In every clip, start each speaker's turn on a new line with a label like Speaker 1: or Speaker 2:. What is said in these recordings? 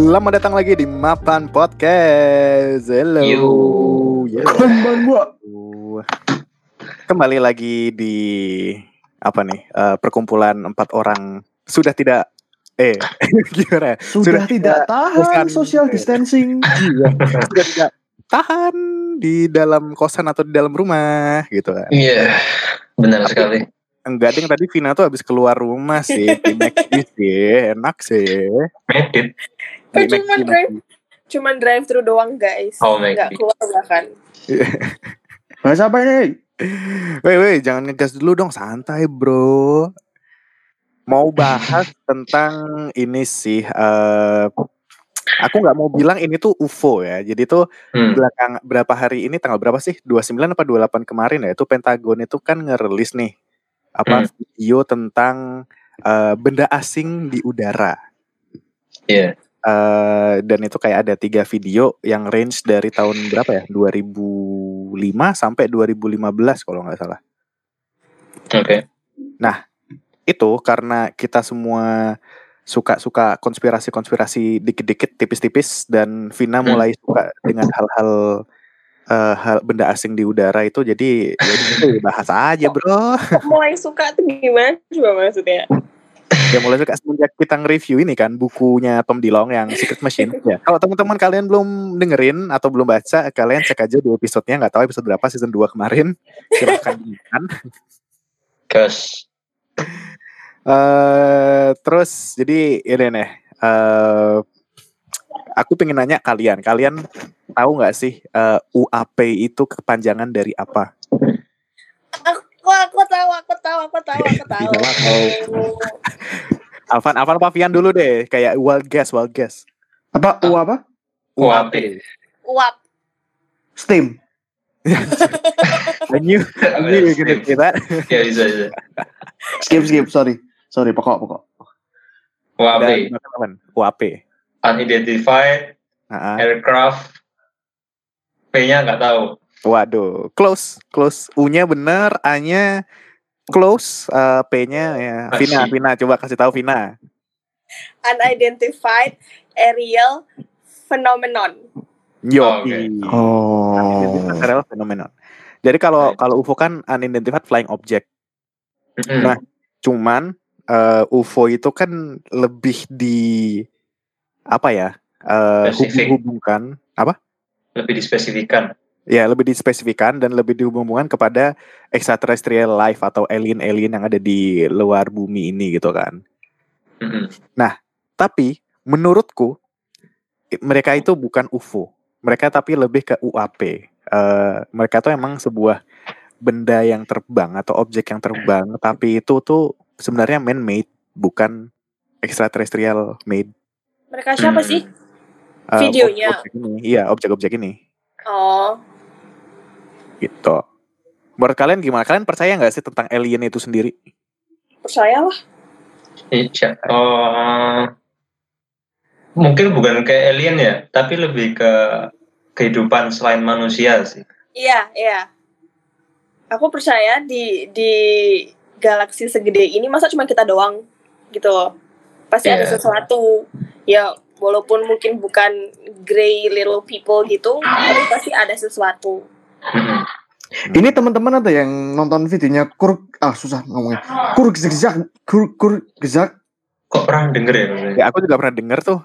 Speaker 1: Selamat datang lagi di Mapan Podcast. Hello.
Speaker 2: Yo.
Speaker 3: Teman gua.
Speaker 1: Kembali lagi di apa nih? eh, perkumpulan empat orang sudah tidak eh gimana? ya?
Speaker 3: Sudah, tidak tahan
Speaker 1: bosan.
Speaker 3: social distancing.
Speaker 1: sudah tidak tahan di dalam kosan atau di dalam rumah gitu kan.
Speaker 2: Iya, benar sekali.
Speaker 1: Enggak ding tadi Vina tuh habis keluar rumah sih di McD sih, enak sih.
Speaker 2: Medit.
Speaker 1: Di
Speaker 4: Kan cuma
Speaker 1: McD,
Speaker 4: drive. Cuman drive thru doang guys.
Speaker 2: Oh,
Speaker 4: Nggak
Speaker 2: maybe.
Speaker 4: keluar bahkan.
Speaker 3: Bahasa apa ini?
Speaker 1: Weh, weh, jangan ngegas dulu dong, santai bro. Mau bahas tentang ini sih, eh aku nggak mau bilang ini tuh UFO ya. Jadi tuh
Speaker 2: Hmm.
Speaker 1: belakang berapa hari ini tanggal berapa sih? 29 apa 28 kemarin ya? Itu Pentagon itu kan ngerilis nih apa
Speaker 2: Hmm.
Speaker 1: video tentang eh, benda asing di udara.
Speaker 2: Iya.
Speaker 1: Eh, dan itu kayak ada tiga video yang range dari tahun berapa ya? 2005 sampai 2015 kalau nggak salah.
Speaker 2: Oke.
Speaker 1: itu karena kita semua suka-suka konspirasi-konspirasi dikit-dikit tipis-tipis dan Vina
Speaker 2: Hmm.
Speaker 1: mulai suka dengan hal-hal eh, hal benda asing di udara itu jadi ya itu bahas aja bro.
Speaker 4: Mulai suka tuh gimana coba maksudnya?
Speaker 1: ya mulai suka semenjak kita nge-review ini kan bukunya Tom DeLonge yang Secret Machine. Ya. Kalau teman-teman kalian belum dengerin atau belum baca kalian cek aja di episodenya nggak tahu episode berapa season 2 kemarin. Silahkan dengarkan
Speaker 2: Gas.
Speaker 1: eh terus jadi ini nih eh aku pengen nanya kalian kalian tahu nggak sih eh, UAP itu kepanjangan dari apa
Speaker 4: Aku aku tahu, aku tahu, aku tahu, aku tahu.
Speaker 1: Tahu. Alvan Alvan apa Vian dulu deh kayak wild guess wild guess
Speaker 3: Apa U apa?
Speaker 2: UAP.
Speaker 4: Uap.
Speaker 3: Steam.
Speaker 1: I knew I knew you gonna say that.
Speaker 2: Ya bisa bisa.
Speaker 3: Skip skip sorry. Sorry pokok pokok.
Speaker 2: UAP.
Speaker 1: Dan UAP
Speaker 2: Unidentified
Speaker 1: ah.
Speaker 2: aircraft. P-nya nggak tahu.
Speaker 1: waduh close close U-nya bener A-nya close eh, P-nya ya Vina
Speaker 2: Masih.
Speaker 1: Vina coba kasih tahu Vina
Speaker 4: Unidentified aerial phenomenon.
Speaker 1: Yo,
Speaker 2: Oh, oke.
Speaker 3: Oh.
Speaker 1: Aerial phenomenon. Jadi kalau kalau UFO kan unidentified flying object.
Speaker 2: Mm-mm.
Speaker 1: Nah. Cuman eh, UFO itu kan lebih di apa ya?
Speaker 2: Spesifik.
Speaker 1: hubung-hubungkan apa?
Speaker 2: Lebih dispesifikan.
Speaker 1: Ya, lebih dispesifikan dan lebih dihubung-hubungkan kepada extraterrestrial life atau alien-alien yang ada di luar bumi ini gitu kan.
Speaker 2: Mm-mm.
Speaker 1: Tapi menurutku mereka itu bukan UFO. Mereka tapi lebih ke UAP. Eh, mereka tuh emang sebuah benda yang terbang atau objek yang terbang, tapi itu tuh sebenarnya man-made, bukan extraterrestrial made.
Speaker 4: Mereka siapa
Speaker 2: Hmm.
Speaker 4: sih?
Speaker 1: Eh,
Speaker 4: Videonya.
Speaker 1: objek-objek ini. Iya, objek-objek ini.
Speaker 4: Oh,
Speaker 1: Gitu. Menurut kalian gimana? Kalian percaya nggak sih tentang alien itu sendiri?
Speaker 4: percayalah.
Speaker 2: Iya. Oh, mungkin bukan ke alien ya, tapi lebih ke kehidupan selain manusia sih.
Speaker 4: Iya, iya. Aku percaya di di galaksi segede ini masa cuma kita doang gitu Pasti ada
Speaker 2: Iya.
Speaker 4: sesuatu. Ya walaupun mungkin bukan grey little people gitu, tapi pasti ada sesuatu.
Speaker 2: Mm-mm.
Speaker 3: Ini teman-teman ada yang nonton videonya kur ah susah ngomongnya. Kur gezak kur kur gezak.
Speaker 2: Kok pernah denger ya?
Speaker 1: Ya, aku juga pernah denger tuh.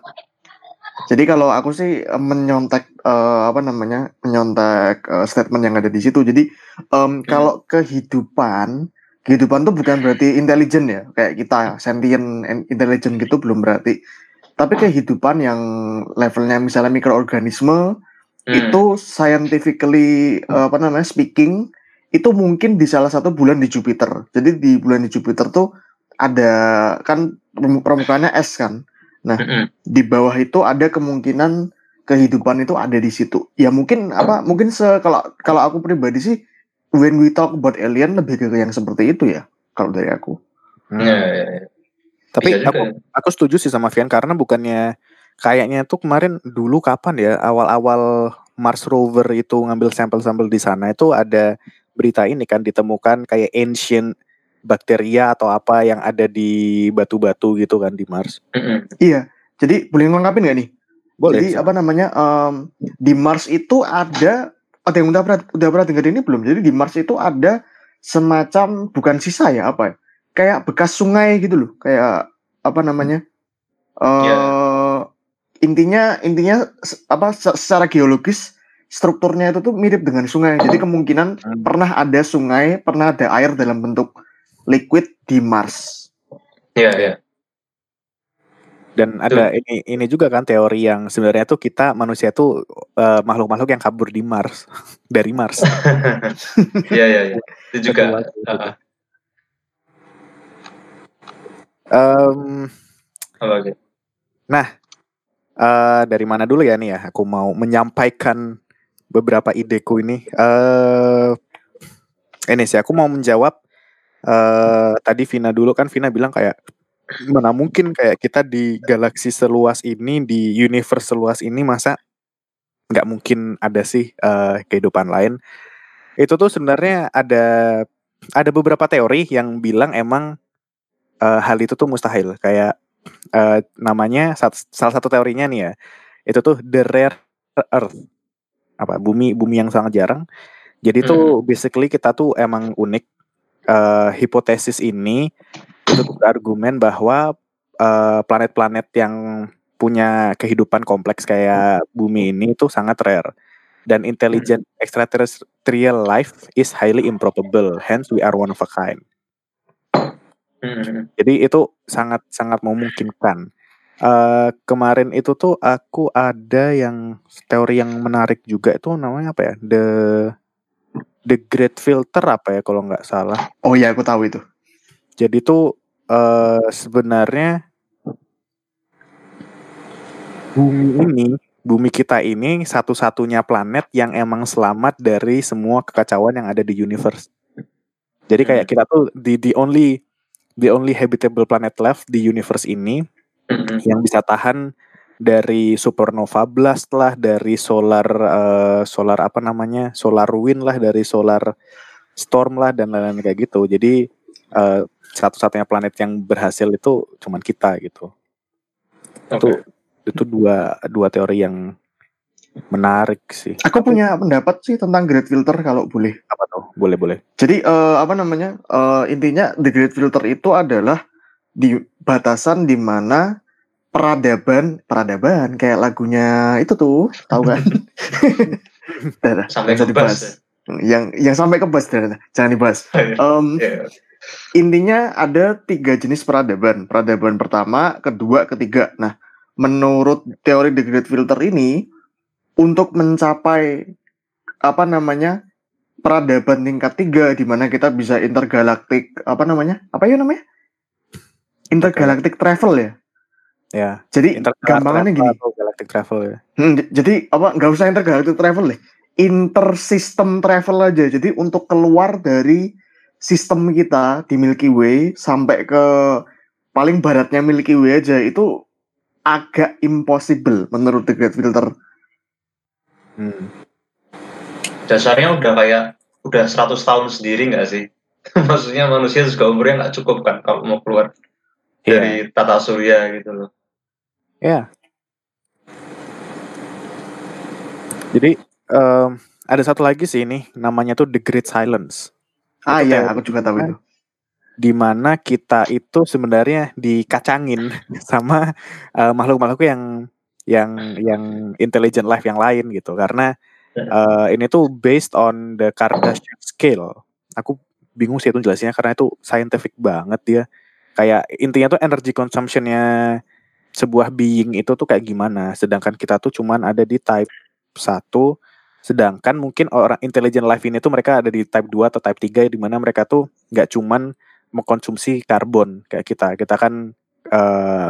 Speaker 3: Jadi kalau aku sih eh, menyontek eh, apa namanya menyontek eh, statement yang ada di situ. Jadi em, kalau kehidupan kehidupan tuh bukan berarti intelijen ya kayak kita sentient intelligent gitu belum berarti. Tapi kehidupan yang levelnya misalnya mikroorganisme
Speaker 2: Hmm.
Speaker 3: itu scientifically eh, apa namanya speaking itu mungkin di salah satu bulan di Jupiter. Jadi di bulan di Jupiter tuh ada kan permu- permukaannya es kan.
Speaker 2: Mm-mm.
Speaker 3: Di bawah itu ada kemungkinan kehidupan itu ada di situ. Ya mungkin apa mungkin se kalau kalau aku pribadi sih when we talk about alien lebih ke yang seperti itu ya kalau dari aku.
Speaker 1: Hmm.
Speaker 2: Ya, ya, ya.
Speaker 1: Tapi
Speaker 2: Bisa
Speaker 1: aku
Speaker 2: ya.
Speaker 1: aku setuju sih sama Vian karena bukannya kayaknya tuh kemarin dulu kapan ya awal-awal Mars rover itu ngambil sampel-sampel di sana itu ada berita ini kan ditemukan kayak ancient bakteria atau apa yang ada di batu-batu gitu kan di Mars.
Speaker 3: Iya. Jadi boleh ngelengkapin nggak nih?
Speaker 1: Boleh.
Speaker 3: Jadi apa namanya em, di Mars itu ada ada yang udah pernah udah pernah dengar ini belum? Jadi di Mars itu ada semacam bukan sisa ya apa? ya, Kayak bekas sungai gitu loh. Kayak apa namanya? eh
Speaker 2: Ya.
Speaker 3: Intinya intinya apa se- secara geologis strukturnya itu tuh mirip dengan sungai. Jadi kemungkinan
Speaker 1: Hmm.
Speaker 3: pernah ada sungai, pernah ada air dalam bentuk liquid di Mars.
Speaker 2: Iya, iya.
Speaker 1: Dan ada ini ini juga kan teori yang sebenarnya tuh kita manusia tuh eh, makhluk-makhluk yang kabur di Mars dari Mars.
Speaker 2: Iya, iya, iya. Itu juga.
Speaker 1: Betul, betul.
Speaker 2: uh,
Speaker 1: dari mana dulu ya nih ya? Aku mau menyampaikan beberapa ideku ini. Eh ini sih aku mau menjawab eh tadi Vina dulu kan Vina bilang kayak mana mungkin kayak kita di galaksi seluas ini di universe seluas ini masa nggak mungkin ada sih eh, kehidupan lain. Itu tuh sebenarnya ada ada beberapa teori yang bilang emang eh, hal itu tuh mustahil. Kayak eh, namanya salah satu teorinya nih ya itu tuh the rare earth. Apa? Bumi bumi yang sangat jarang. Jadi tuh basically kita tuh emang unik Eh, hipotesis ini itu tuh argumen bahwa eh, planet-planet yang punya kehidupan kompleks kayak bumi ini itu sangat rare dan intelligent extraterrestrial life is highly improbable hence we are one of a kind
Speaker 2: Hmm.
Speaker 1: jadi itu sangat sangat memungkinkan. Eh kemarin itu tuh aku ada yang teori yang menarik juga itu namanya apa ya? The The Great Filter apa ya kalau nggak salah.
Speaker 3: Oh iya, aku tahu itu.
Speaker 1: Jadi tuh eh sebenarnya bumi ini, bumi kita ini satu-satunya planet yang emang selamat dari semua kekacauan yang ada di universe. Jadi kayak
Speaker 2: Hmm.
Speaker 1: kita tuh the the only the only habitable planet left di universe ini
Speaker 2: Hmm.
Speaker 1: yang bisa tahan dari supernova blast lah, dari solar eh, solar apa namanya, solar wind lah, dari solar storm lah dan lain-lain kayak gitu. Jadi eh, satu-satunya planet yang berhasil itu cuman kita gitu. Itu
Speaker 2: Oke.
Speaker 1: itu dua dua teori yang menarik sih.
Speaker 3: Aku punya pendapat sih tentang Great Filter kalau boleh.
Speaker 1: Apa tuh? Boleh boleh.
Speaker 3: Jadi eh, apa namanya? eh, intinya the Great Filter itu adalah di batasan di mana peradaban peradaban kayak lagunya itu tuh tahu kan?
Speaker 2: Sampai ke bus.
Speaker 3: dibahas. Yang yang sampai ke bus jangan dibahas.
Speaker 2: ya.
Speaker 3: Em,
Speaker 2: Iya.
Speaker 3: Intinya ada tiga jenis peradaban. Peradaban pertama, kedua, ketiga. Nah, menurut teori the Great Filter ini, untuk mencapai apa namanya peradaban tingkat tiga, di mana kita bisa intergalaktik apa namanya? Apa ya namanya? Intergalactic travel ya.
Speaker 1: Ya.
Speaker 3: Jadi
Speaker 1: Interstellar
Speaker 3: gampangannya gini.
Speaker 1: atau galactic travel ya.
Speaker 3: Hmm, jadi apa? Nggak usah intergalactic travel deh. Intersystem travel aja. Jadi untuk keluar dari sistem kita di Milky Way sampai ke paling baratnya Milky Way aja itu agak impossible menurut The Great Filter.
Speaker 1: Hmm.
Speaker 2: Dasarnya udah kayak udah 100 tahun sendiri nggak sih? Maksudnya manusia juga umurnya nggak cukup kan kalau mau keluar
Speaker 1: Iya.
Speaker 2: dari tata surya gitu loh.
Speaker 1: Ya. Jadi em, ada satu lagi sih ini namanya tuh The Great Silence.
Speaker 3: Ah
Speaker 1: Itu
Speaker 3: iya,
Speaker 1: teori
Speaker 3: aku juga tahu itu.
Speaker 1: di mana kita itu sebenarnya dikacangin sama eh, makhluk-makhluk yang yang yang intelligent life yang lain gitu karena eh, ini tuh based on the Kardashian scale. Aku bingung sih itu jelasnya karena itu scientific banget dia. Kayak intinya tuh energy consumptionnya sebuah being itu tuh kayak gimana. Sedangkan kita tuh cuman ada di type 1 sedangkan mungkin orang intelligent life ini tuh mereka ada di type 2 atau type 3 di mana mereka tuh nggak cuman mengkonsumsi karbon kayak kita. Kita kan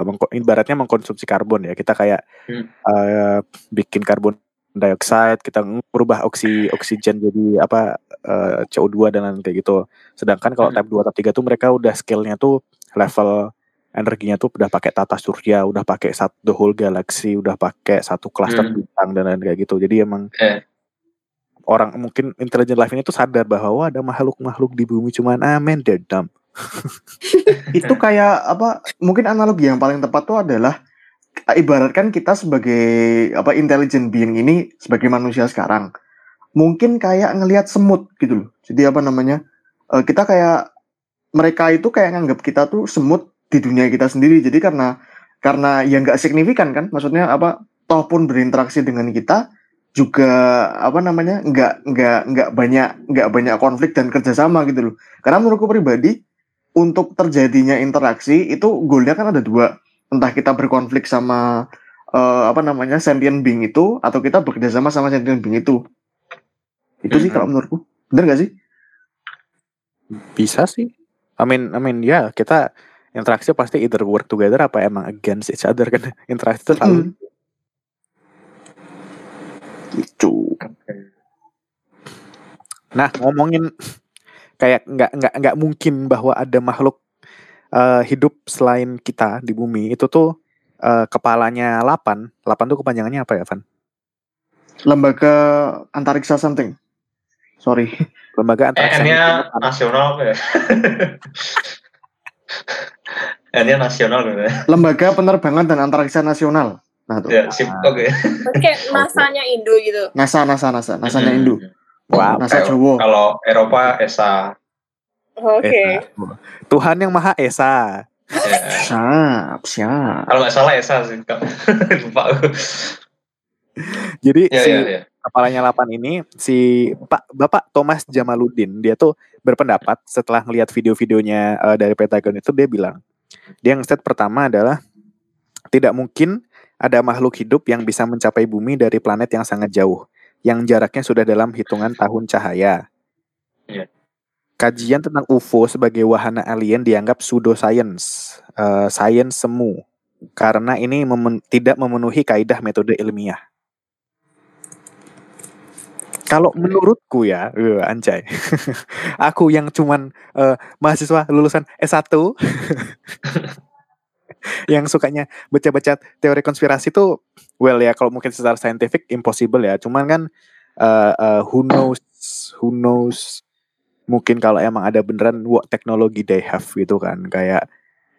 Speaker 1: mengko- ibaratnya mengkonsumsi karbon ya. Kita kayak
Speaker 2: Hmm.
Speaker 1: eh, bikin karbon dioxide, kita merubah oksi oksigen jadi apa eh, CO2 dan lain kayak gitu. Sedangkan kalau
Speaker 2: Hmm.
Speaker 1: type 2 type 3 tuh mereka udah skill-nya tuh level energinya tuh udah pakai tata surya, udah pakai satu the whole galaxy, udah pakai satu cluster
Speaker 2: Hmm.
Speaker 1: bintang dan lain kayak gitu. Jadi emang
Speaker 2: Eh.
Speaker 1: Orang mungkin intelligent life ini tuh sadar bahwa ada makhluk-makhluk di bumi cuman ah man they're dumb.
Speaker 3: Itu kayak apa? Mungkin analogi yang paling tepat tuh adalah ibaratkan kita sebagai apa intelligent being ini sebagai manusia sekarang mungkin kayak ngelihat semut gitu loh. Jadi apa namanya? eh, kita kayak mereka itu kayak nganggap kita tuh semut di dunia kita sendiri. Jadi karena karena yang nggak signifikan kan, maksudnya apa? Toh pun berinteraksi dengan kita juga apa namanya nggak nggak nggak banyak nggak banyak konflik dan kerjasama gitu loh. Karena menurutku pribadi untuk terjadinya interaksi itu goalnya kan ada dua. Entah kita berkonflik sama eh, apa namanya sentient being itu atau kita bekerjasama sama sentient being itu. Itu sih kalau menurutku. Bener gak sih?
Speaker 1: Bisa sih. I mean, I mean ya kita interaksi pasti either work together apa emang against each other kan. Interaksi itu selalu
Speaker 3: Mm. Gitu.
Speaker 1: Nah, ngomongin kayak nggak nggak nggak mungkin bahwa ada makhluk eh, hidup selain kita di bumi itu tuh eh, kepalanya 8. 8 tuh kepanjangannya apa ya, Van?
Speaker 3: Lembaga antariksa something. Sorry.
Speaker 1: Lembaga antariksa
Speaker 2: EN-nya
Speaker 1: Hidup.
Speaker 2: nasional ya? EN-nya nasional ya.
Speaker 3: Lembaga Penerbangan dan Antariksa Nasional. Nah tuh.
Speaker 2: Ya, sip.
Speaker 1: Ah.
Speaker 2: Oke.
Speaker 4: Kayak NASA-nya Indo gitu.
Speaker 3: NASA, NASA, NASA, NASA-nya
Speaker 2: Hmm.
Speaker 3: Indo.
Speaker 1: Wow.
Speaker 3: NASA Jawa.
Speaker 2: Kalau Eropa ESA.
Speaker 4: Oke.
Speaker 1: Esa. Tuhan yang Maha Esa.
Speaker 2: Ya.
Speaker 3: Siap, siap.
Speaker 2: Kalau nggak salah ESA sih. Lupa aku.
Speaker 1: Jadi
Speaker 2: Ya,
Speaker 1: si
Speaker 2: ya, ya.
Speaker 1: kepalanya 8 ini si Pak Bapak Thomas Jamaluddin dia tuh berpendapat setelah ngelihat video-videonya eh, dari Pentagon itu dia bilang dia yang stat pertama adalah tidak mungkin ada makhluk hidup yang bisa mencapai bumi dari planet yang sangat jauh yang jaraknya sudah dalam hitungan tahun cahaya.
Speaker 2: Iya.
Speaker 1: Kajian tentang UFO sebagai wahana alien dianggap pseudoscience, eh, sains semu karena ini memen- tidak memenuhi kaidah metode ilmiah. Kalau menurutku ya, eh, anjay. aku yang cuman eh, mahasiswa lulusan S1 yang sukanya baca-baca teori konspirasi tuh well ya kalau mungkin secara scientific impossible ya. Cuman kan eh, eh, who knows who knows mungkin kalau emang ada beneran what teknologi they have gitu kan kayak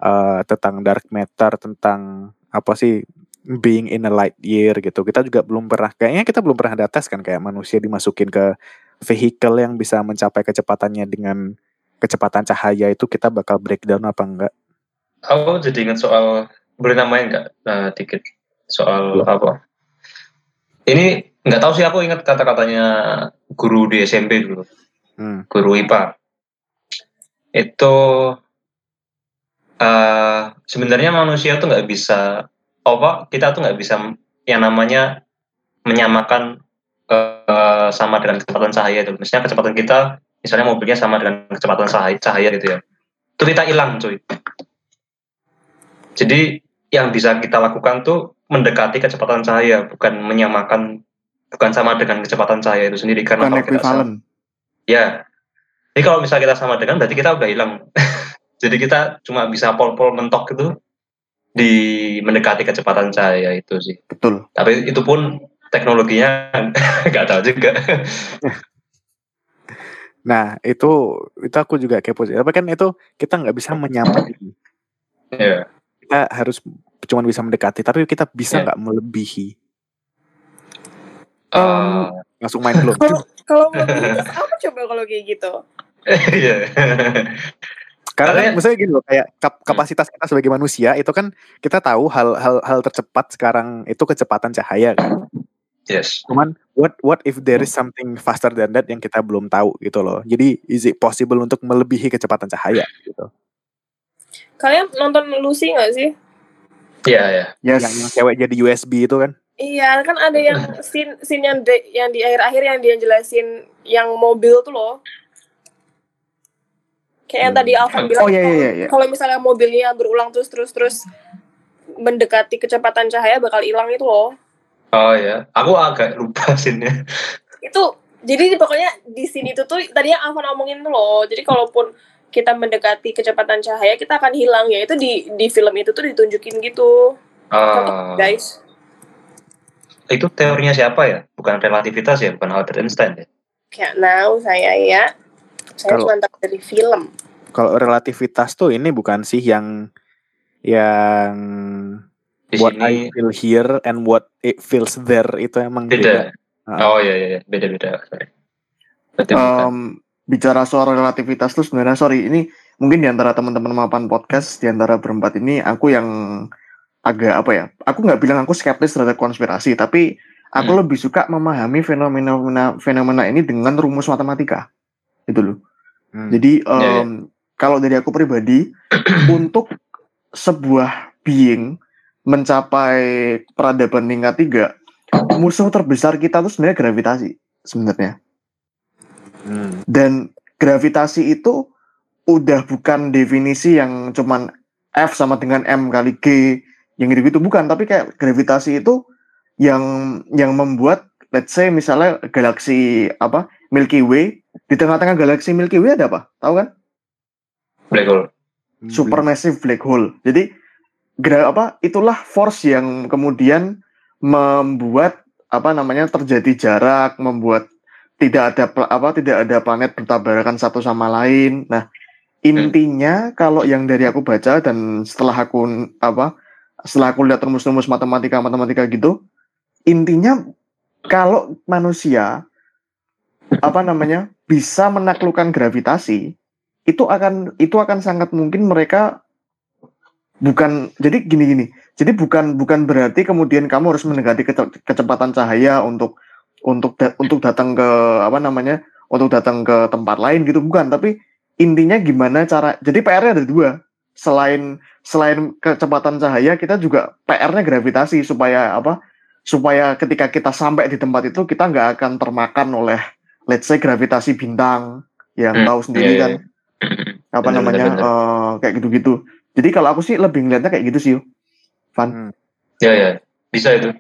Speaker 1: eh, tentang dark matter tentang apa sih being in a light year gitu. Kita juga belum pernah kayaknya kita belum pernah ada tes kan kayak manusia dimasukin ke vehicle yang bisa mencapai kecepatannya dengan kecepatan cahaya itu kita bakal breakdown apa enggak?
Speaker 2: Aku jadi ingat soal boleh namain nggak Nah, dikit soal apa? Ini nggak tahu sih aku ingat kata-katanya guru di SMP dulu,
Speaker 1: Hmm.
Speaker 2: guru IPA. Itu eh sebenarnya manusia tuh nggak bisa apa kita tuh nggak bisa yang namanya menyamakan eh, sama dengan kecepatan cahaya itu. Misalnya kecepatan kita, misalnya mobilnya sama dengan kecepatan cahaya, cahaya gitu ya. Itu kita hilang cuy. Jadi yang bisa kita lakukan tuh mendekati kecepatan cahaya, bukan menyamakan, bukan sama dengan kecepatan cahaya itu sendiri. Karena
Speaker 3: Bukan
Speaker 2: kalau kita sama, ya. Jadi kalau misalnya kita sama dengan, berarti kita udah hilang. Jadi kita cuma bisa pol-pol mentok gitu di mendekati kecepatan cahaya itu sih.
Speaker 3: Betul.
Speaker 2: Tapi itu pun teknologinya nggak tahu juga.
Speaker 1: Nah itu itu aku juga kepo sih. Tapi kan itu kita nggak bisa menyamai.
Speaker 2: ya.
Speaker 1: Kita harus cuma bisa mendekati. Tapi kita bisa
Speaker 2: Ya.
Speaker 1: nggak melebihi.
Speaker 2: Eh,
Speaker 1: Langsung main belum?
Speaker 4: Kalau apa coba kalau kayak gitu?
Speaker 2: Iya.
Speaker 1: Karena kan maksudnya gini loh, kayak kap- kapasitas kita sebagai manusia itu kan kita tahu hal hal hal tercepat sekarang itu kecepatan cahaya kan.
Speaker 2: yes.
Speaker 1: Cuman what what if there is something faster than that yang kita belum tahu gitu loh. Jadi is it possible untuk melebihi kecepatan cahaya gitu.
Speaker 4: Kalian nonton Lucy nggak sih?
Speaker 2: Iya, ya.
Speaker 3: Yes.
Speaker 1: Yang yang cewek jadi USB itu kan.
Speaker 4: Iya, kan ada yang scene scene yang di, yang di akhir-akhir yang dia jelasin yang mobil tuh loh. Kayak yang
Speaker 1: Hmm.
Speaker 4: tadi Alvan bilang.
Speaker 3: Oh, iya, iya,
Speaker 4: kalau-
Speaker 3: iya, iya.
Speaker 4: Kalau misalnya mobilnya berulang terus terus terus mendekati kecepatan cahaya bakal hilang itu loh.
Speaker 2: Oh ya, aku agak lupa sini.
Speaker 4: Itu jadi pokoknya di sini tuh tuh tadi yang Alvan omongin tuh loh. Jadi kalaupun kita mendekati kecepatan cahaya kita akan hilang ya itu di di film itu tuh ditunjukin gitu
Speaker 2: Ah,
Speaker 4: guys
Speaker 2: itu teorinya siapa ya? Bukan relativitas ya, bukan Albert Einstein ya?
Speaker 4: kayak now saya ya saya
Speaker 1: Kalau-
Speaker 4: cuma tahu dari film
Speaker 1: Kalau relativitas tuh ini bukan sih yang yang
Speaker 2: Di
Speaker 1: what
Speaker 2: sini
Speaker 1: I feel here and what it feels there itu emang beda.
Speaker 2: beda.
Speaker 1: Ah.
Speaker 2: Oh iya iya iya. beda-beda. Sorry. Berarti bukan.
Speaker 3: Bicara soal relativitas tuh sebenarnya sorry ini mungkin di antara teman-teman mapan podcast di antara berempat ini aku yang agak apa ya aku nggak bilang aku skeptis terhadap konspirasi tapi aku
Speaker 2: Hmm.
Speaker 3: lebih suka memahami fenomena fenomena ini dengan rumus matematika itu loh
Speaker 1: Hmm.
Speaker 3: jadi
Speaker 2: Iya, iya.
Speaker 3: em, kalau dari aku pribadi untuk sebuah being mencapai peradaban tingkat tiga musuh terbesar kita tuh sebenarnya gravitasi sebenarnya
Speaker 1: Hmm.
Speaker 3: dan gravitasi itu udah bukan definisi yang cuman F sama dengan M kali G yang gitu gitu bukan. Tapi kayak gravitasi itu yang yang membuat let's say misalnya galaksi apa Milky Way di tengah-tengah galaksi Milky Way ada apa? Tahu kan?
Speaker 2: Black hole.
Speaker 3: supermassive black hole. Jadi gra apa itulah force yang kemudian membuat apa namanya terjadi jarak membuat tidak ada apa tidak ada planet bertabrakan satu sama lain. Nah intinya kalau yang dari aku baca dan setelah aku apa setelah aku lihat rumus-rumus matematika matematika gitu intinya kalau manusia apa namanya bisa menaklukkan gravitasi itu akan itu akan sangat mungkin mereka bukan jadi gini gini jadi bukan bukan berarti kemudian kamu harus mendekati kece- kecepatan cahaya untuk untuk da- untuk datang ke apa namanya untuk datang ke tempat lain gitu bukan tapi intinya gimana cara jadi PR-nya ada dua selain selain kecepatan cahaya kita juga PR-nya gravitasi supaya apa supaya ketika kita sampai di tempat itu kita nggak akan termakan oleh let's say gravitasi bintang yang
Speaker 2: Hmm,
Speaker 3: tahu sendiri
Speaker 2: iya,
Speaker 3: kan
Speaker 2: iya.
Speaker 3: apa
Speaker 2: Bener,
Speaker 3: namanya
Speaker 2: bener, bener.
Speaker 3: eh, kayak gitu-gitu. Jadi kalau aku sih lebih ngeliatnya kayak gitu sih. Van.
Speaker 2: Ya ya. Bisa itu.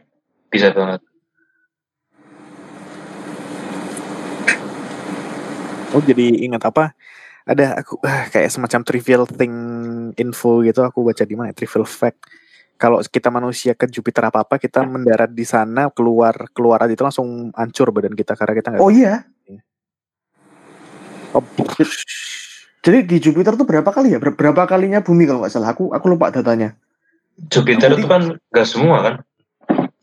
Speaker 2: Bisa banget.
Speaker 1: Oh jadi ingat apa? Ada aku ah, kayak semacam trivial thing info gitu aku baca di mana? ya? Trivial fact. Kalau kita manusia ke Jupiter apa apa kita mendarat di sana keluar keluar aja itu langsung hancur badan kita karena kita nggak.
Speaker 3: Oh iya.
Speaker 1: Oh,
Speaker 3: Jadi di Jupiter tuh berapa kali ya? Ber- Berapa kalinya bumi kalau nggak salah? Aku aku lupa datanya.
Speaker 2: Jupiter
Speaker 3: Jadi-
Speaker 2: itu kan gas semua kan?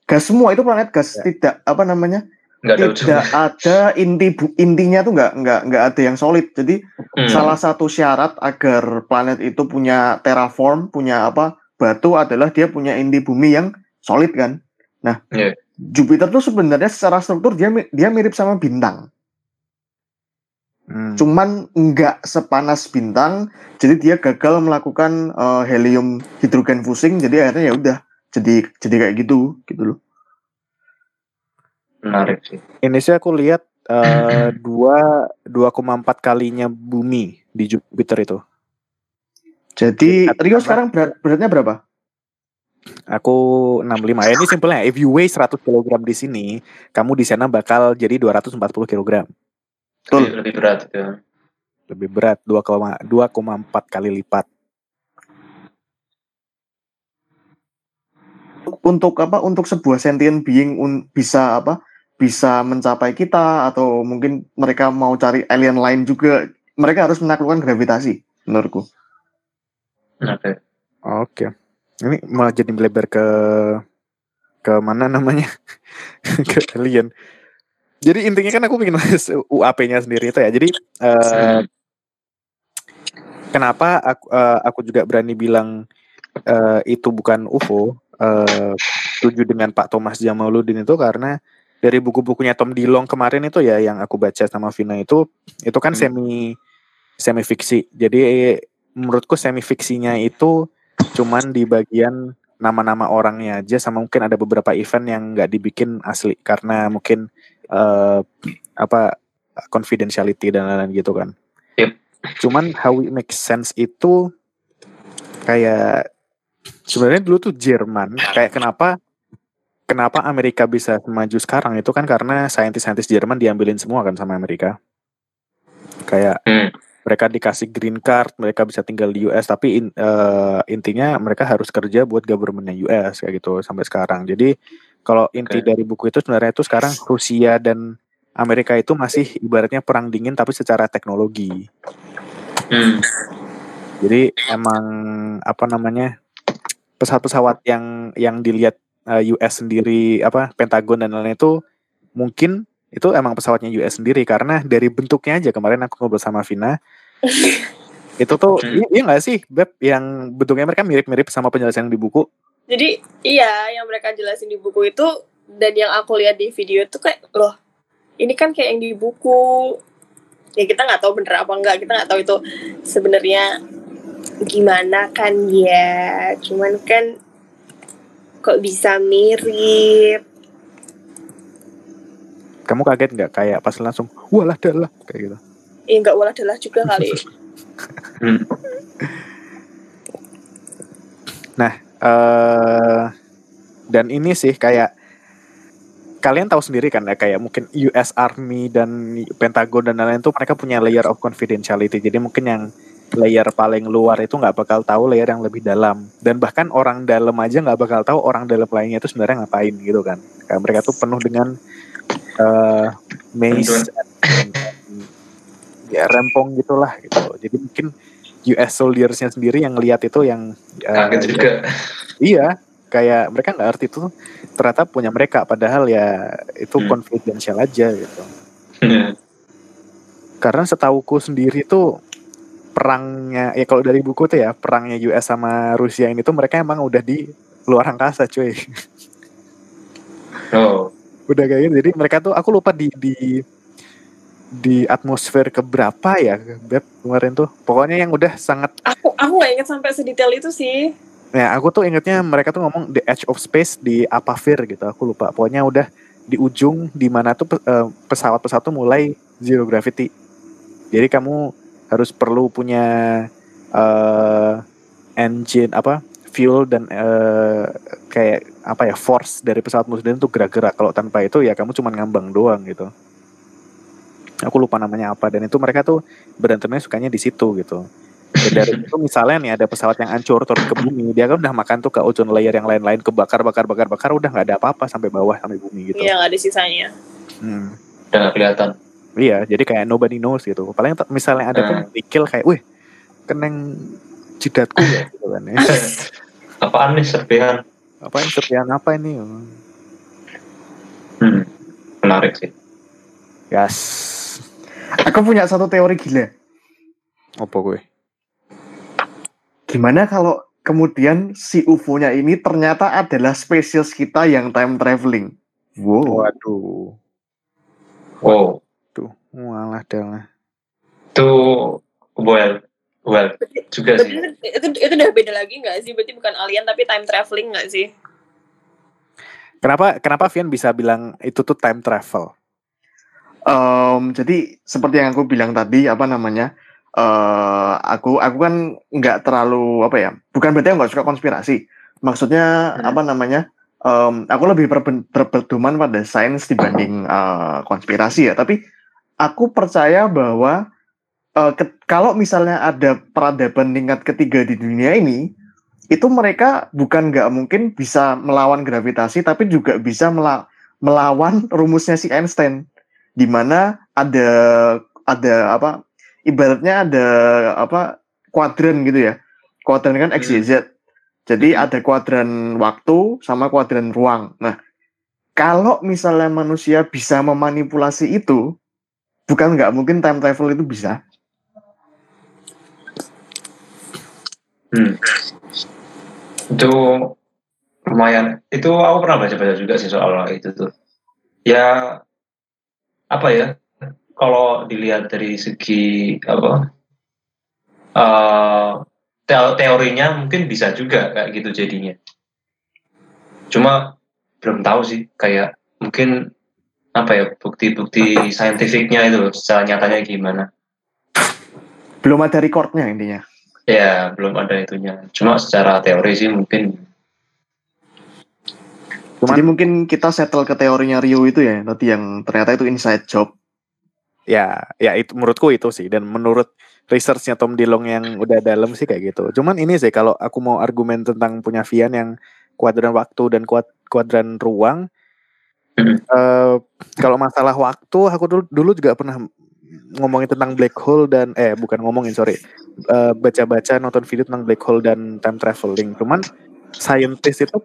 Speaker 3: Gas semua itu planet gas
Speaker 1: Ya.
Speaker 3: tidak apa namanya?
Speaker 2: Nggak ada
Speaker 3: tidak
Speaker 2: ujungnya.
Speaker 3: ada inti bu- intinya tuh nggak nggak nggak ada yang solid. Jadi
Speaker 2: Hmm.
Speaker 3: salah satu syarat agar planet itu punya terraform, punya apa batu adalah dia punya inti bumi yang solid kan. Nah,
Speaker 2: Iya.
Speaker 3: Jupiter tuh sebenarnya secara struktur dia dia mirip sama bintang.
Speaker 1: Hmm.
Speaker 3: cuman nggak sepanas bintang jadi dia gagal melakukan eh, helium hidrogen fusing jadi akhirnya ya udah jadi jadi kayak gitu gitu loh
Speaker 2: Menarik sih.
Speaker 1: Ini sih aku lihat eh, dua 2,4 kalinya bumi di Jupiter itu.
Speaker 3: jadi Rio sekarang berat beratnya berapa
Speaker 1: Aku 65. Ya ini simpelnya if you weigh 100 kg di sini, kamu di sana bakal jadi 240 kg.
Speaker 3: Betul.
Speaker 2: Lebih, lebih berat itu.
Speaker 1: Lebih berat 2,2,4 kali lipat.
Speaker 3: untuk apa untuk sebuah sentient being un- bisa apa bisa mencapai kita atau mungkin mereka mau cari alien lain juga mereka harus menaklukkan gravitasi menurutku
Speaker 2: Oke.
Speaker 1: Oke. Ini malah jadi melebar ke ke mana namanya? ke alien. Jadi intinya kan aku bikin UAP-nya sendiri itu ya. Jadi eh, kenapa aku eh, aku juga berani bilang eh, itu bukan UFO? Eh, setuju dengan Pak Thomas Jamaluddin itu karena dari buku-bukunya Tom Dillon kemarin itu ya yang aku baca sama Vina itu itu kan
Speaker 2: Hmm.
Speaker 1: semi semi fiksi. Jadi menurutku semi fiksinya itu cuman di bagian nama-nama orangnya aja sama mungkin ada beberapa event yang nggak dibikin asli karena mungkin eh, apa confidentiality dan lain-lain gitu kan.
Speaker 2: Yep.
Speaker 1: Cuman how it makes sense itu kayak sebenarnya dulu tuh Jerman kayak kenapa kenapa Amerika bisa maju sekarang itu kan karena saintis-saintis Jerman diambilin semua kan sama Amerika. Kayak
Speaker 2: Hmm.
Speaker 1: mereka dikasih green card, mereka bisa tinggal di US, tapi in- eh, intinya mereka harus kerja buat governmentnya US kayak gitu sampai sekarang. Jadi kalau inti
Speaker 2: Oke.
Speaker 1: dari buku itu sebenarnya itu sekarang Rusia dan Amerika itu masih ibaratnya perang dingin tapi secara teknologi.
Speaker 2: Hmm.
Speaker 1: Jadi emang apa namanya pesawat-pesawat yang yang dilihat eh, US sendiri apa Pentagon dan lain-lain itu mungkin itu emang pesawatnya US sendiri karena dari bentuknya aja kemarin aku ngobrol sama Vina. Itu tuh iya, iya nggak sih Beb yang bentuknya mereka mirip-mirip sama penjelasan di buku?
Speaker 4: Jadi iya yang mereka jelasin di buku itu dan yang aku lihat di video itu kayak loh ini kan kayak yang di buku. Ya kita nggak tahu bener apa enggak kita nggak tahu itu sebenarnya gimana kan ya. Cuman kan kok bisa mirip?
Speaker 1: Kamu kaget nggak? Kayak pas langsung walah dalah kayak gitu.
Speaker 4: Ya nggak walah dalah juga kali.
Speaker 2: Hmm.
Speaker 1: eh dan ini sih kayak kalian tahu sendiri kan ya kayak mungkin US Army dan Pentagon dan lain-lain tuh mereka punya layer of confidentiality. Jadi mungkin yang layer paling luar itu nggak bakal tahu layer yang lebih dalam. Dan bahkan orang dalam aja nggak bakal tahu orang dalam lainnya itu sebenarnya ngapain gitu kan. Kayak mereka tuh penuh dengan eh maze dan, ya rempong gitulah gitu. Jadi mungkin US soldiersnya sendiri yang lihat itu yang
Speaker 2: Kaget juga.
Speaker 1: Iya, kayak mereka nggak ngerti itu ternyata punya mereka, padahal ya itu
Speaker 2: Hmm.
Speaker 1: confidential aja gitu.
Speaker 2: Hmm.
Speaker 1: Karena setauku sendiri tuh perangnya, ya kalau dari buku tuh ya perangnya US sama Rusia ini tuh mereka emang udah di luar angkasa, cuy.
Speaker 2: Oh.
Speaker 1: udah kayak gitu. Jadi mereka tuh aku lupa di di di atmosfer keberapa ya, Beb kemarin tuh. Pokoknya yang udah sangat
Speaker 4: aku aku nggak inget sampai sedetail itu sih
Speaker 1: Ya, aku tuh ingetnya mereka tuh ngomong the edge of space di Apavir gitu. Aku lupa. Pokoknya udah di ujung di mana tuh eh, pesawat-pesawat tuh mulai zero gravity. Jadi kamu harus perlu punya eh engine apa fuel dan eh, kayak apa ya force dari pesawat musuh tuh gerak-gerak. Kalau tanpa itu ya kamu cuma ngambang doang gitu. Aku lupa namanya apa dan itu mereka tuh berantemnya sukanya di situ gitu. Dari itu misalnya nih ada pesawat yang hancur turun ke bumi, dia kan udah makan tuh ke ozone layer yang lain-lain kebakar bakar bakar bakar udah nggak ada apa-apa sampai bawah sampai bumi gitu.
Speaker 4: Iya nggak ada sisanya
Speaker 1: Hmm.
Speaker 2: Udah nggak kelihatan.
Speaker 1: Iya, jadi kayak nobody knows gitu. Paling misalnya ada tuh
Speaker 2: Hmm.
Speaker 1: dikil kayak, wih, keneng jidatku ya gitu kan ya.
Speaker 2: Apaan nih serpihan?
Speaker 1: Apa ini serpihan apa ini?
Speaker 2: Hmm. Menarik sih.
Speaker 1: Yes.
Speaker 3: Aku punya satu teori gila.
Speaker 1: Apa gue?
Speaker 3: Gimana kalau kemudian si UFO-nya ini ternyata adalah spesies kita yang time traveling? Wow.
Speaker 1: Waduh.
Speaker 2: Oh.
Speaker 1: Tuh, walah dalah.
Speaker 2: Itu well, well juga sih.
Speaker 4: itu, itu itu udah beda lagi nggak sih berarti bukan alien tapi time traveling nggak sih
Speaker 1: Kenapa kenapa Vian bisa bilang itu tuh time travel?
Speaker 3: Em, jadi seperti yang aku bilang tadi apa namanya? Eh aku aku kan nggak terlalu apa ya? Bukan berarti aku nggak suka konspirasi. Maksudnya
Speaker 2: Hmm.
Speaker 3: apa namanya? em, aku lebih berpedoman pada sains dibanding eh, konspirasi ya. Tapi aku percaya bahwa ke- kalau misalnya ada peradaban tingkat ketiga di dunia ini, itu mereka bukan nggak mungkin bisa melawan gravitasi, tapi juga bisa mela- melawan rumusnya si Einstein, di mana ada ada apa ibaratnya ada apa kuadran gitu ya, kuadran kan X Y Z. Jadi ada kuadran waktu sama kuadran ruang. Nah, kalau misalnya manusia bisa memanipulasi itu, bukan nggak mungkin time travel itu bisa.
Speaker 2: Hmm. Itu lumayan. Itu aku pernah baca-baca juga sih soal itu tuh. Ya apa ya? Kalau dilihat dari segi apa? teo- teorinya mungkin bisa juga kayak gitu jadinya. Cuma belum tahu sih kayak mungkin apa ya bukti-bukti saintifiknya itu secara nyatanya gimana.
Speaker 3: Belum ada recordnya intinya.
Speaker 2: Ya, belum ada itunya. Cuma secara teori sih mungkin
Speaker 1: Cuman-
Speaker 3: Jadi mungkin kita settle ke teorinya Rio itu ya, tadi yang ternyata itu inside job.
Speaker 1: Ya, ya itu menurutku itu sih dan menurut researchnya Tom Dilong yang udah dalam sih kayak gitu. Cuman ini sih kalau aku mau argumen tentang punya Vian yang kuadran waktu dan kuad kuadran ruang. Eh, kalau masalah waktu, aku dulu dulu juga pernah ngomongin tentang black hole dan eh bukan ngomongin sorry, Eh, baca-baca nonton video tentang black hole dan time traveling. Cuman scientist itu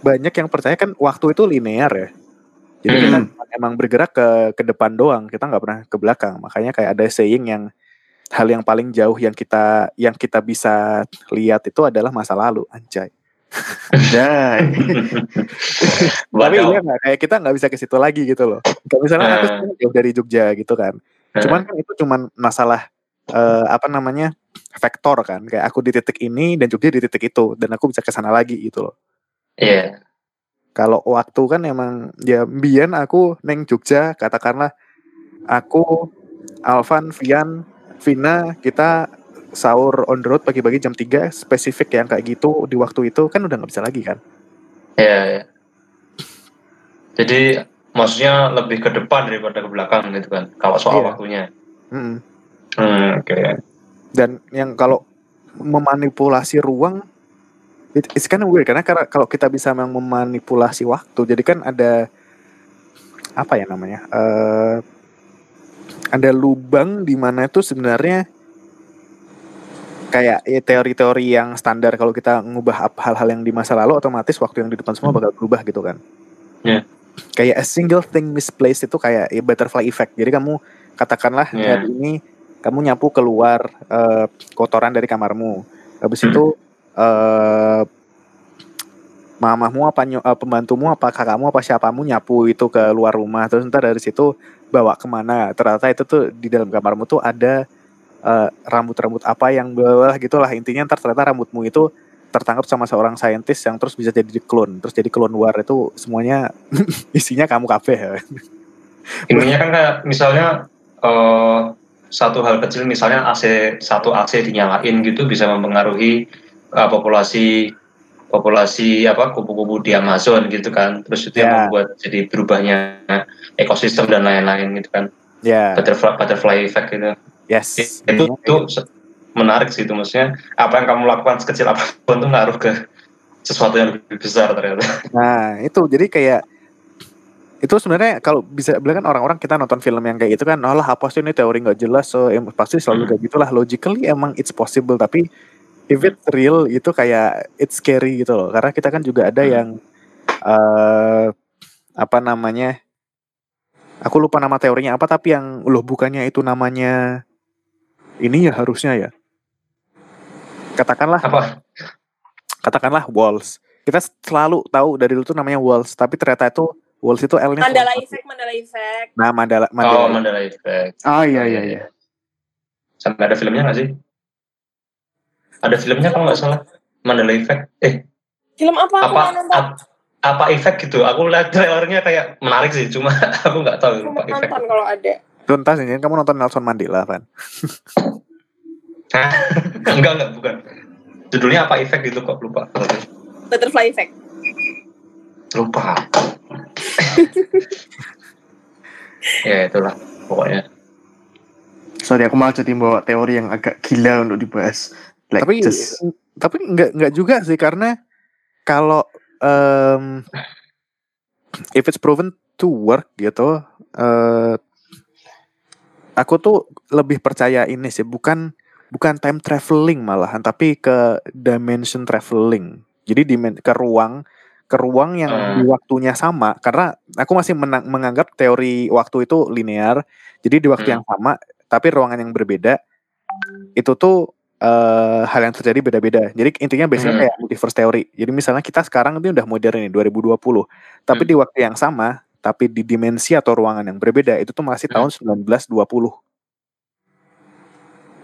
Speaker 1: banyak yang percaya kan waktu itu linear ya. Jadi kita
Speaker 3: Hmm.
Speaker 1: Emang bergerak ke ke depan doang, kita nggak pernah ke belakang. Makanya kayak ada saying yang hal yang paling jauh yang kita yang kita bisa lihat itu adalah masa lalu, anjay.
Speaker 3: Anjay.
Speaker 1: Tapi iya nggak kayak kita nggak bisa ke situ lagi gitu loh. Kayak misalnya aku
Speaker 2: Eh.
Speaker 1: jauh dari Jogja gitu kan. Cuman kan itu cuman masalah eh, apa namanya vektor kan. Kayak aku di titik ini dan Jogja di titik itu dan aku bisa ke sana lagi gitu loh.
Speaker 2: Iya.
Speaker 1: Kalau waktu kan emang ya Bian aku neng Jogja katakanlah aku Alvan, Vian, Vina kita sahur on the road pagi-pagi jam 3 spesifik yang kayak gitu di waktu itu kan udah nggak bisa lagi kan.
Speaker 2: Iya, iya. Jadi maksudnya lebih ke depan daripada ke belakang gitu kan. Kalau soal
Speaker 1: Iya.
Speaker 2: waktunya.
Speaker 1: Mm-mm.
Speaker 2: Hmm, oke.
Speaker 1: dan yang kalau memanipulasi ruang it, it's kind of weird karena kar- kalau kita bisa memang memanipulasi waktu jadi kan ada apa ya namanya eh ada lubang di mana itu sebenarnya kayak ya, teori-teori yang standar kalau kita ngubah hal-hal yang di masa lalu otomatis waktu yang di depan semua bakal berubah gitu kan
Speaker 2: Iya.
Speaker 1: kayak a single thing misplaced itu kayak ya, butterfly effect jadi kamu katakanlah
Speaker 2: Iya.
Speaker 1: hari ini kamu nyapu keluar eh, kotoran dari kamarmu. Habis
Speaker 2: Hmm.
Speaker 1: itu eh mamahmu apa eh, pembantumu apa kakakmu apa siapamu nyapu itu ke luar rumah. Terus ntar dari situ bawa ke mana. Ternyata itu tuh di dalam kamarmu tuh ada eh, rambut-rambut apa yang bawah gitulah. Intinya ntar ternyata rambutmu itu tertangkap sama seorang saintis yang terus bisa jadi clone. Terus jadi clone war itu semuanya isinya kamu ya.
Speaker 2: Intinya kan kayak misalnya eh, satu hal kecil misalnya AC satu AC dinyalain gitu bisa mempengaruhi eh, populasi populasi apa kupu-kupu di Amazon gitu kan. Terus itu yang
Speaker 1: Ya.
Speaker 2: membuat jadi berubahnya ekosistem dan lain-lain gitu kan.
Speaker 1: ya
Speaker 2: Butterfly butterfly effect gitu.
Speaker 1: yes
Speaker 2: itu itu se- menarik sih itu maksudnya apa yang kamu lakukan sekecil apa pun tuh ngaruh ke sesuatu yang lebih besar ternyata.
Speaker 1: Nah, itu jadi kayak itu sebenarnya kalau bisa bilang kan orang-orang kita nonton film yang kayak gitu kan, oh lah apa sih ini teori nggak jelas, so em- pasti selalu
Speaker 2: Hmm.
Speaker 1: kayak gitulah. Logically emang it's possible, tapi if it's real itu kayak it's scary gitu loh. Karena kita kan juga ada
Speaker 2: Hmm.
Speaker 1: yang eh apa namanya? Aku lupa nama teorinya apa, tapi yang loh bukannya itu namanya ini ya harusnya ya. Katakanlah
Speaker 2: Apa?
Speaker 1: katakanlah walls. Kita selalu tahu dari dulu tuh namanya walls, tapi ternyata itu walls itu L-nya
Speaker 4: Mandala effect, Mandala effect.
Speaker 1: Nah, Mandala
Speaker 2: Oh,
Speaker 1: Mandala.
Speaker 2: Effect.
Speaker 3: Ah iya iya iya.
Speaker 2: Sampai ada filmnya nggak sih? Ada filmnya kalau nggak salah. Mandela Effect. Eh,
Speaker 4: Film apa?
Speaker 2: Apa ap- apa efek gitu? Aku lihat trailernya kayak menarik sih, cuma aku nggak tahu apa efek.
Speaker 4: nonton kalau ada.
Speaker 1: Tuntas ini kamu nonton Nelson Mandela kan?
Speaker 2: enggak enggak bukan. Judulnya apa efek gitu kok lupa.
Speaker 4: Butterfly effect.
Speaker 2: Lupa. ya itulah pokoknya.
Speaker 3: Sorry aku malah jadi bawa teori yang agak gila untuk dibahas. Like
Speaker 1: tapi
Speaker 3: just
Speaker 1: tapi nggak nggak juga sih karena kalau em, if it's proven to work gitu, eh aku tuh lebih percaya ini sih bukan bukan time traveling malahan tapi ke dimension traveling. Jadi dimen ke ruang ke ruang yang
Speaker 2: Hmm.
Speaker 1: di waktunya sama karena aku masih menang- menganggap teori waktu itu linear. Jadi di waktu
Speaker 2: Hmm.
Speaker 1: yang sama tapi ruangan yang berbeda itu tuh eh, hal yang terjadi beda-beda. Jadi intinya biasanya
Speaker 2: Hmm.
Speaker 1: kayak multiverse teori. Jadi misalnya kita sekarang ini udah modern nih 2020, tapi
Speaker 2: Hmm.
Speaker 1: di waktu yang sama, tapi di dimensi atau ruangan yang berbeda itu tuh masih
Speaker 2: Hmm.
Speaker 1: tahun 1920.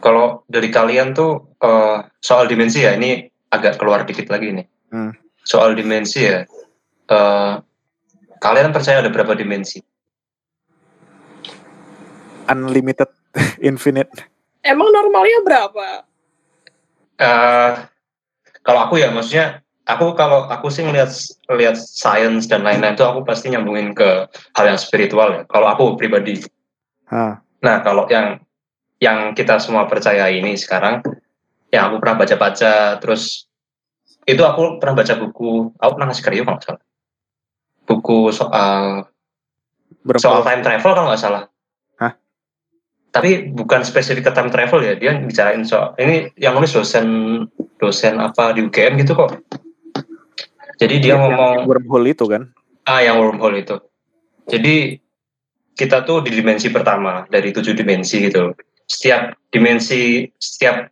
Speaker 2: Kalau dari kalian tuh eh, soal dimensi ya ini agak keluar dikit lagi nih.
Speaker 1: Hmm.
Speaker 2: Soal dimensi ya. eh, kalian percaya ada berapa dimensi?
Speaker 1: Unlimited, infinite.
Speaker 4: Emang normalnya berapa?
Speaker 2: Eh kalau aku ya maksudnya aku kalau aku sih ngelihat lihat sains dan lain-lain itu aku pasti nyambungin ke hal yang spiritual ya. Kalau aku pribadi.
Speaker 1: Hah.
Speaker 2: Nah kalau yang yang kita semua percaya ini sekarang, yang aku pernah baca-baca terus itu aku pernah baca buku, aku pernah ngasih kalau nggak salah. Buku soal
Speaker 1: Berapa?
Speaker 2: soal time travel kalau nggak salah. Tapi bukan spesifik ke time travel ya, dia bicarain soal ini yang nulis dosen dosen apa di UGM gitu kok. Jadi dia
Speaker 1: Yang-
Speaker 2: ngomong
Speaker 1: yang wormhole itu kan.
Speaker 2: ah yang wormhole itu. Jadi kita tuh di dimensi pertama dari tujuh dimensi gitu. Setiap dimensi, setiap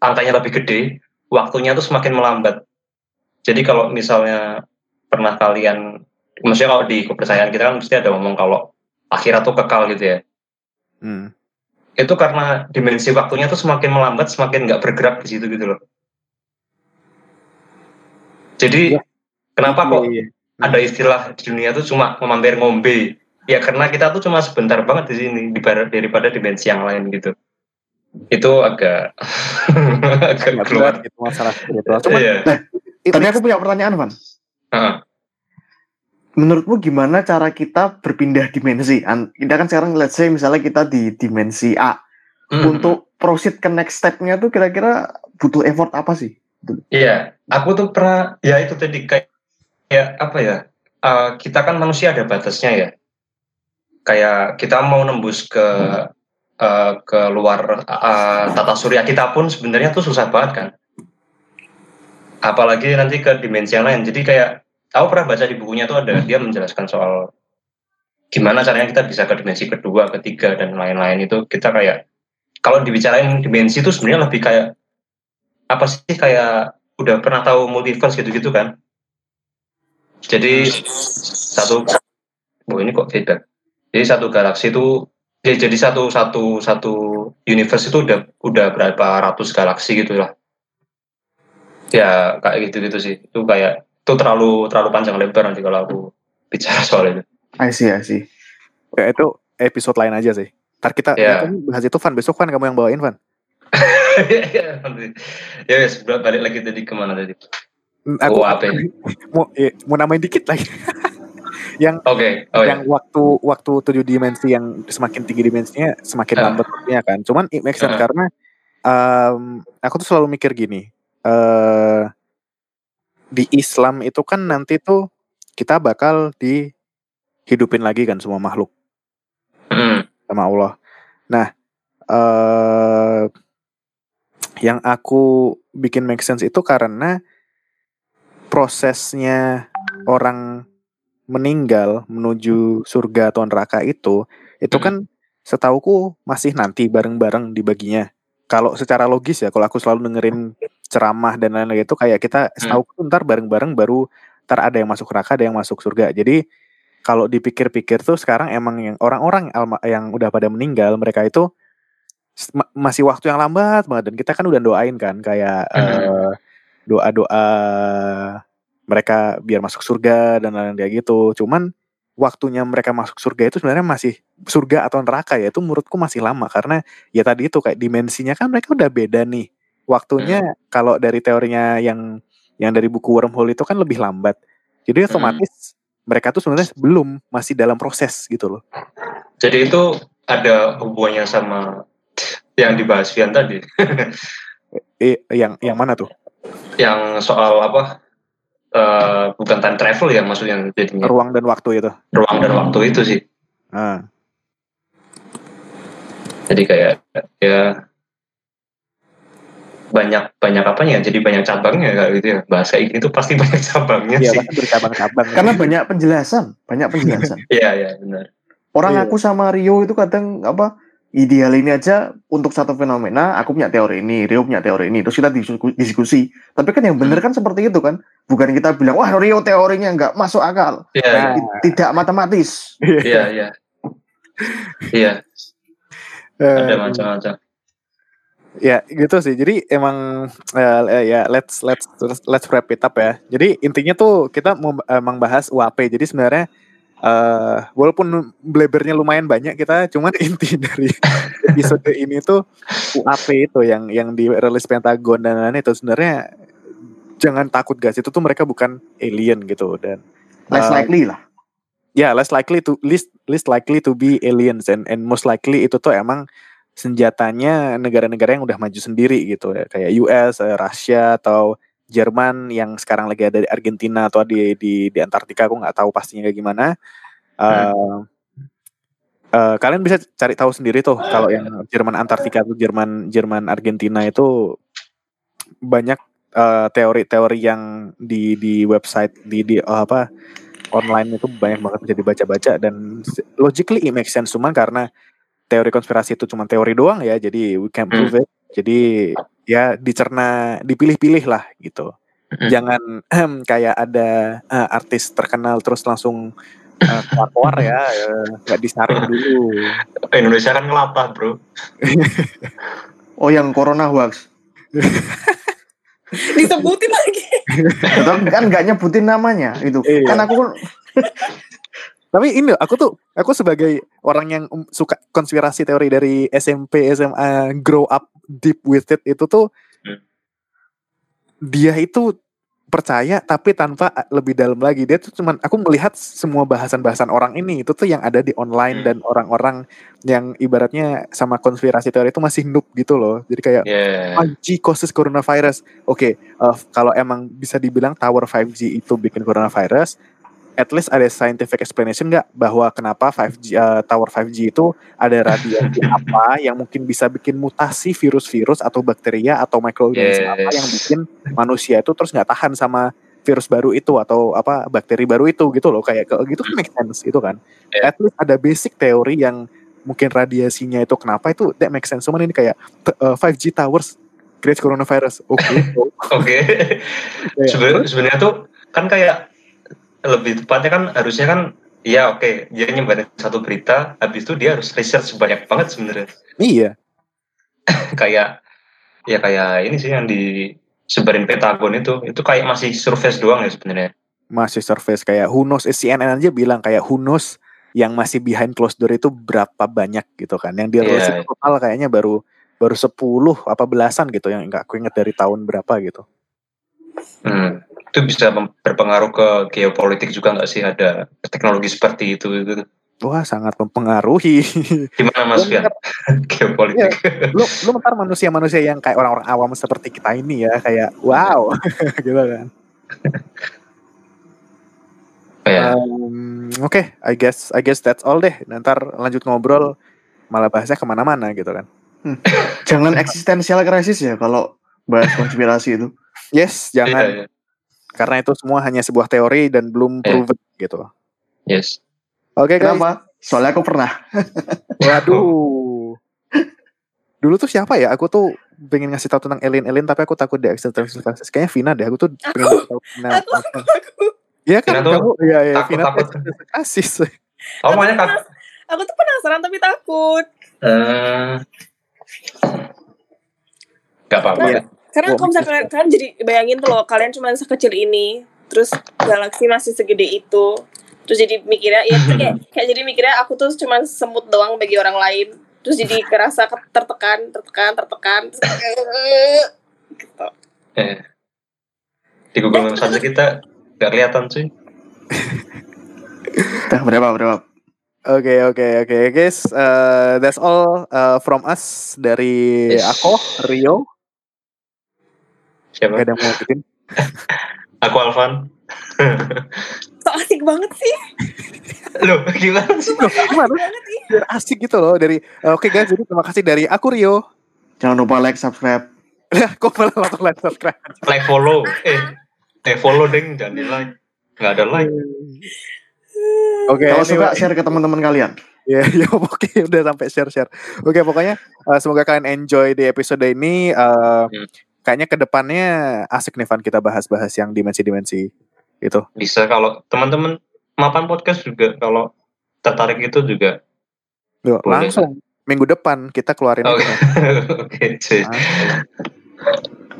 Speaker 2: angkanya lebih gede, waktunya tuh semakin melambat. Jadi kalau misalnya pernah kalian, maksudnya kalau di kepercayaan kita kan mesti ada ngomong kalau akhirat tuh kekal gitu ya.
Speaker 1: Hmm.
Speaker 2: Itu karena dimensi waktunya tuh semakin melambat, semakin nggak bergerak di situ gitu loh. Jadi
Speaker 1: Iya.
Speaker 2: kenapa kok
Speaker 1: Iya, iya.
Speaker 2: ada istilah di dunia tuh cuma memampir ngombe ya karena kita tuh cuma sebentar banget di sini daripada dimensi yang lain gitu itu agak agak keluar
Speaker 1: gitu masalah spiritual. Cuman
Speaker 2: Iya.
Speaker 1: it
Speaker 3: Tapi
Speaker 1: makes-
Speaker 3: aku punya pertanyaan, Van.
Speaker 2: Heeh.
Speaker 3: Menurutmu gimana cara kita berpindah dimensi? Kita kan sekarang let's say misalnya kita di dimensi A.
Speaker 2: Hmm.
Speaker 3: Untuk proceed ke next step-nya tuh kira-kira butuh effort apa sih?
Speaker 2: Iya, aku tuh pernah ya itu tadi kayak ya apa ya? eh, kita kan manusia ada batasnya ya. Kayak kita mau nembus ke eh, ke luar eh, tata surya kita pun sebenarnya tuh susah banget kan. Apalagi nanti ke dimensi yang lain. Jadi kayak aku pernah baca di bukunya tuh ada dia menjelaskan soal gimana caranya kita bisa ke dimensi kedua, ketiga dan lain-lain itu kita kayak kalau dibicarain dimensi itu sebenarnya lebih kayak apa sih kayak udah pernah tahu multiverse gitu-gitu kan? Jadi satu, oh ini kok feedback. Jadi satu galaksi itu, ya jadi satu satu satu universe itu udah udah berapa ratus galaksi gitu lah. Ya kayak gitu-gitu sih. Itu kayak itu terlalu terlalu panjang lebar nanti kalau aku bicara soal itu.
Speaker 3: I see, I see.
Speaker 1: ya itu episode lain aja sih. Ntar kita
Speaker 2: Iya.
Speaker 1: ya, kan bahas itu Van besok kan kamu yang bawain Van.
Speaker 2: ya wes balik lagi tadi ke mana tadi?
Speaker 1: Hmm, Aku
Speaker 2: Oh, apa ya?
Speaker 1: mau eh, mau namain dikit lagi. yang
Speaker 2: Oke, oh ya.
Speaker 1: yang waktu waktu tujuh dimensi yang semakin tinggi dimensinya semakin
Speaker 2: Ah.
Speaker 1: lambat waktunya kan. Cuman it makes sense
Speaker 2: Ah.
Speaker 1: karena em, aku tuh selalu mikir gini. eh di Islam itu kan nanti tuh kita bakal dihidupin lagi kan semua makhluk
Speaker 2: Hmm.
Speaker 1: sama Allah. Nah, eh yang aku bikin make sense itu karena prosesnya orang meninggal menuju surga atau neraka itu, itu
Speaker 2: Hmm.
Speaker 1: kan setauku masih nanti bareng-bareng dibaginya. Kalau secara logis ya, kalau aku selalu dengerin ceramah dan lain-lain itu kayak kita setahu ntar bareng-bareng baru ntar ada yang masuk neraka, ada yang masuk surga. Jadi kalau dipikir-pikir tuh sekarang emang yang orang-orang yang udah pada meninggal mereka itu ma- masih waktu yang lambat banget dan kita kan udah doain kan kayak
Speaker 2: Mhm.
Speaker 1: eh, doa-doa mereka biar masuk surga dan lain-lain kayak gitu. Cuman waktunya mereka masuk surga itu sebenarnya masih surga atau neraka ya itu menurutku masih lama karena ya tadi itu kayak dimensinya kan mereka udah beda nih. Waktunya kalau dari teorinya yang yang dari buku wormhole itu kan lebih lambat. Jadi otomatis mereka tuh sebenarnya belum masih dalam proses gitu loh.
Speaker 2: Jadi itu ada hubungannya sama yang dibahas Vian tadi,
Speaker 1: Eh, yang yang mana tuh?
Speaker 2: yang soal apa? eh, bukan time travel ya maksudnya jadinya
Speaker 1: Ruang dan waktu itu.
Speaker 2: ruang dan waktu itu sih.
Speaker 1: Nah,
Speaker 2: Jadi kayak ya banyak banyak apanya jadi banyak cabangnya kayak gitu ya bahasa ini tuh pasti banyak cabangnya
Speaker 1: iya
Speaker 2: sih
Speaker 1: bercabang-cabang.
Speaker 3: Karena banyak penjelasan, banyak penjelasan.
Speaker 2: iya iya benar
Speaker 3: Orang
Speaker 1: Iya.
Speaker 3: aku sama Rio itu kadang apa ideal ini aja untuk satu fenomena aku punya teori ini Rio punya teori ini terus kita diskusi, diskusi. tapi kan yang benar kan seperti itu kan bukan kita bilang wah Rio teorinya nggak masuk akal
Speaker 2: iya
Speaker 1: Nah.
Speaker 3: tidak matematis
Speaker 2: iya iya iya
Speaker 1: Eh,
Speaker 2: ada macam-macam
Speaker 1: ya gitu sih. Jadi emang eh, ya let's let's let's wrap it up ya. Jadi intinya tuh kita mau emang bahas UAP. Jadi sebenarnya eh walaupun blebernya lumayan banyak kita cuman inti dari episode ini tuh UAP itu yang yang dirilis Pentagon dan lain-lain itu sebenarnya jangan takut guys itu tuh mereka bukan alien gitu dan
Speaker 3: less
Speaker 1: Eh,
Speaker 3: likely lah
Speaker 1: ya less likely to least least likely to be aliens and and most likely itu tuh emang senjatanya negara-negara yang udah maju sendiri gitu ya. Kayak US, eh, Rusia atau Jerman yang sekarang lagi ada di Argentina atau di di di Antartika aku nggak tahu pastinya kayak gimana. Eh, eh, kalian bisa cari tahu sendiri tuh kalau yang Jerman Antartika atau Jerman Jerman Argentina itu banyak eh, teori-teori yang di di website di di oh, apa online itu banyak banget bisa dibaca-baca dan logically it makes sense. Cuman karena teori konspirasi itu cuma teori doang ya jadi we can't prove it jadi ya dicerna dipilih-pilih lah gitu
Speaker 2: Hmm.
Speaker 1: jangan kayak ada eh, artis terkenal terus langsung eh, keluar ya eh, nggak disaring dulu
Speaker 2: Indonesia kan ngelapah bro.
Speaker 3: Oh yang corona hoax.
Speaker 4: Disebutin lagi.
Speaker 3: Kan nggak nyebutin namanya itu.
Speaker 1: Iya.
Speaker 3: Kan aku kan
Speaker 1: Tapi ini aku tuh aku sebagai orang yang um, suka konspirasi teori dari SMP SMA grow up deep with it itu tuh
Speaker 2: Hmm.
Speaker 1: dia itu percaya tapi tanpa lebih dalam lagi dia tuh cuman aku melihat semua bahasan-bahasan orang ini itu tuh yang ada di online
Speaker 2: Hmm.
Speaker 1: dan orang-orang yang ibaratnya sama konspirasi teori itu masih noob gitu loh jadi kayak
Speaker 2: Ya.
Speaker 1: 5G causes coronavirus. Oke, eh, kalau emang bisa dibilang tower 5G itu bikin coronavirus, at least ada scientific explanation nggak bahwa kenapa 5G eh, tower 5G itu ada radiasi apa yang mungkin bisa bikin mutasi virus-virus atau bakteria atau mikroorganisme apa
Speaker 2: Yes.
Speaker 1: yang bikin manusia itu terus nggak tahan sama virus baru itu atau apa bakteri baru itu gitu loh kayak gitu kan make sense itu kan.
Speaker 2: Yeah.
Speaker 1: At least ada basic teori yang mungkin radiasinya itu kenapa itu that make sense. Cuman ini kayak t- eh, 5G towers creates coronavirus. Oke.
Speaker 2: Oke.
Speaker 1: Kayak,
Speaker 2: Seben- Sebenarnya tuh kan kayak lebih tepatnya kan harusnya kan ya oke dia nyebarin satu berita habis itu dia harus research banyak banget sebenarnya
Speaker 1: Iya.
Speaker 2: kayak ya kayak ini sih yang disebarin Pentagon itu itu kayak masih surface doang ya sebenarnya
Speaker 1: Masih surface kayak who knows eh, CNN aja bilang kayak who knows yang masih behind closed door itu berapa banyak gitu kan. Yang dia rilis
Speaker 2: Iya.
Speaker 1: itu total kayaknya baru baru 10 apa belasan gitu yang enggak aku ingat dari tahun berapa gitu.
Speaker 2: hmm. Itu bisa berpengaruh ke geopolitik juga nggak sih ada teknologi seperti itu gitu.
Speaker 1: Wah, sangat mempengaruhi.
Speaker 2: gimana mas Fian geopolitik
Speaker 1: lu lu ntar manusia-manusia yang kayak orang-orang awam seperti kita ini ya kayak wow gitu kan.
Speaker 2: ya
Speaker 1: Um, Oke, I guess I guess that's all deh. Ntar lanjut ngobrol malah bahasnya ke mana-mana gitu kan.
Speaker 3: jangan eksistensial krisis ya kalau bahas konspirasi itu.
Speaker 1: Yes, jangan
Speaker 2: Iya, iya.
Speaker 1: Karena itu semua hanya sebuah teori dan belum
Speaker 2: Iya.
Speaker 1: proven gitu.
Speaker 2: yes
Speaker 1: Oke guys.
Speaker 3: Kenapa? Soalnya aku pernah.
Speaker 1: Waduh. Dulu tuh siapa ya? Aku tuh pengen ngasih tahu tentang alien-alien tapi aku takut di existential crisis. Kayaknya Vina deh. Aku tuh pengen ngasih tahu Vina.
Speaker 4: Aku, aku, aku,
Speaker 1: Iya kan
Speaker 2: Vina tuh
Speaker 1: kamu Iya iya
Speaker 2: takut-
Speaker 1: Vina
Speaker 2: takut.
Speaker 1: crisis.
Speaker 2: oh makanya
Speaker 4: aku tuh penasaran tapi takut.
Speaker 2: eh, nggak apa-apa
Speaker 1: Iya.
Speaker 4: Karena kalau misalnya kalian, kalian jadi bayangin tuh loh, kalian cuma sekecil ini, terus galaksi masih segede itu, terus jadi mikirnya, ya kayak, kayak jadi mikirnya aku tuh cuma semut doang bagi orang lain, terus jadi kerasa ke- tertekan, tertekan, tertekan, terus, gitu.
Speaker 2: Eh. Di Google Maps aja kita nggak kelihatan sih.
Speaker 3: Dah berapa berapa?
Speaker 1: Oke oke oke guys. Uh, that's all uh, from us dari
Speaker 2: Yes.
Speaker 1: aku Rio. Gak
Speaker 2: Siapa?
Speaker 1: ada yang mau bikin.
Speaker 2: Aku Alvan.
Speaker 4: So asik banget sih.
Speaker 2: Loh, gimana sih?
Speaker 1: Loh, gimana? Biar asik gitu loh dari. uh, Oke guys, jadi terima kasih dari aku Rio.
Speaker 3: Jangan lupa like, subscribe.
Speaker 1: Kok malah langsung like subscribe.
Speaker 2: Like follow. Eh, eh follow deng, jangan di like. Nggak ada like.
Speaker 1: Oke,
Speaker 3: Kalau suka
Speaker 1: anyway.
Speaker 3: share ke teman-teman kalian.
Speaker 1: Ya, ya oke udah sampai share-share. Oke, pokoknya uh, semoga kalian enjoy di episode ini. Uh,
Speaker 2: Hmm.
Speaker 1: Kayaknya ke depannya asik nih Van kita bahas-bahas yang dimensi-dimensi itu.
Speaker 2: Bisa kalau teman-teman mapan podcast juga kalau tertarik itu juga. Boleh.
Speaker 1: langsung minggu depan kita keluarin
Speaker 2: Oke.
Speaker 1: itu.
Speaker 2: Oke, cuy.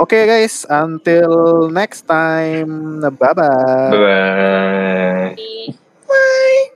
Speaker 1: Oke guys, until next time. Bye bye.
Speaker 2: Bye.
Speaker 4: Di-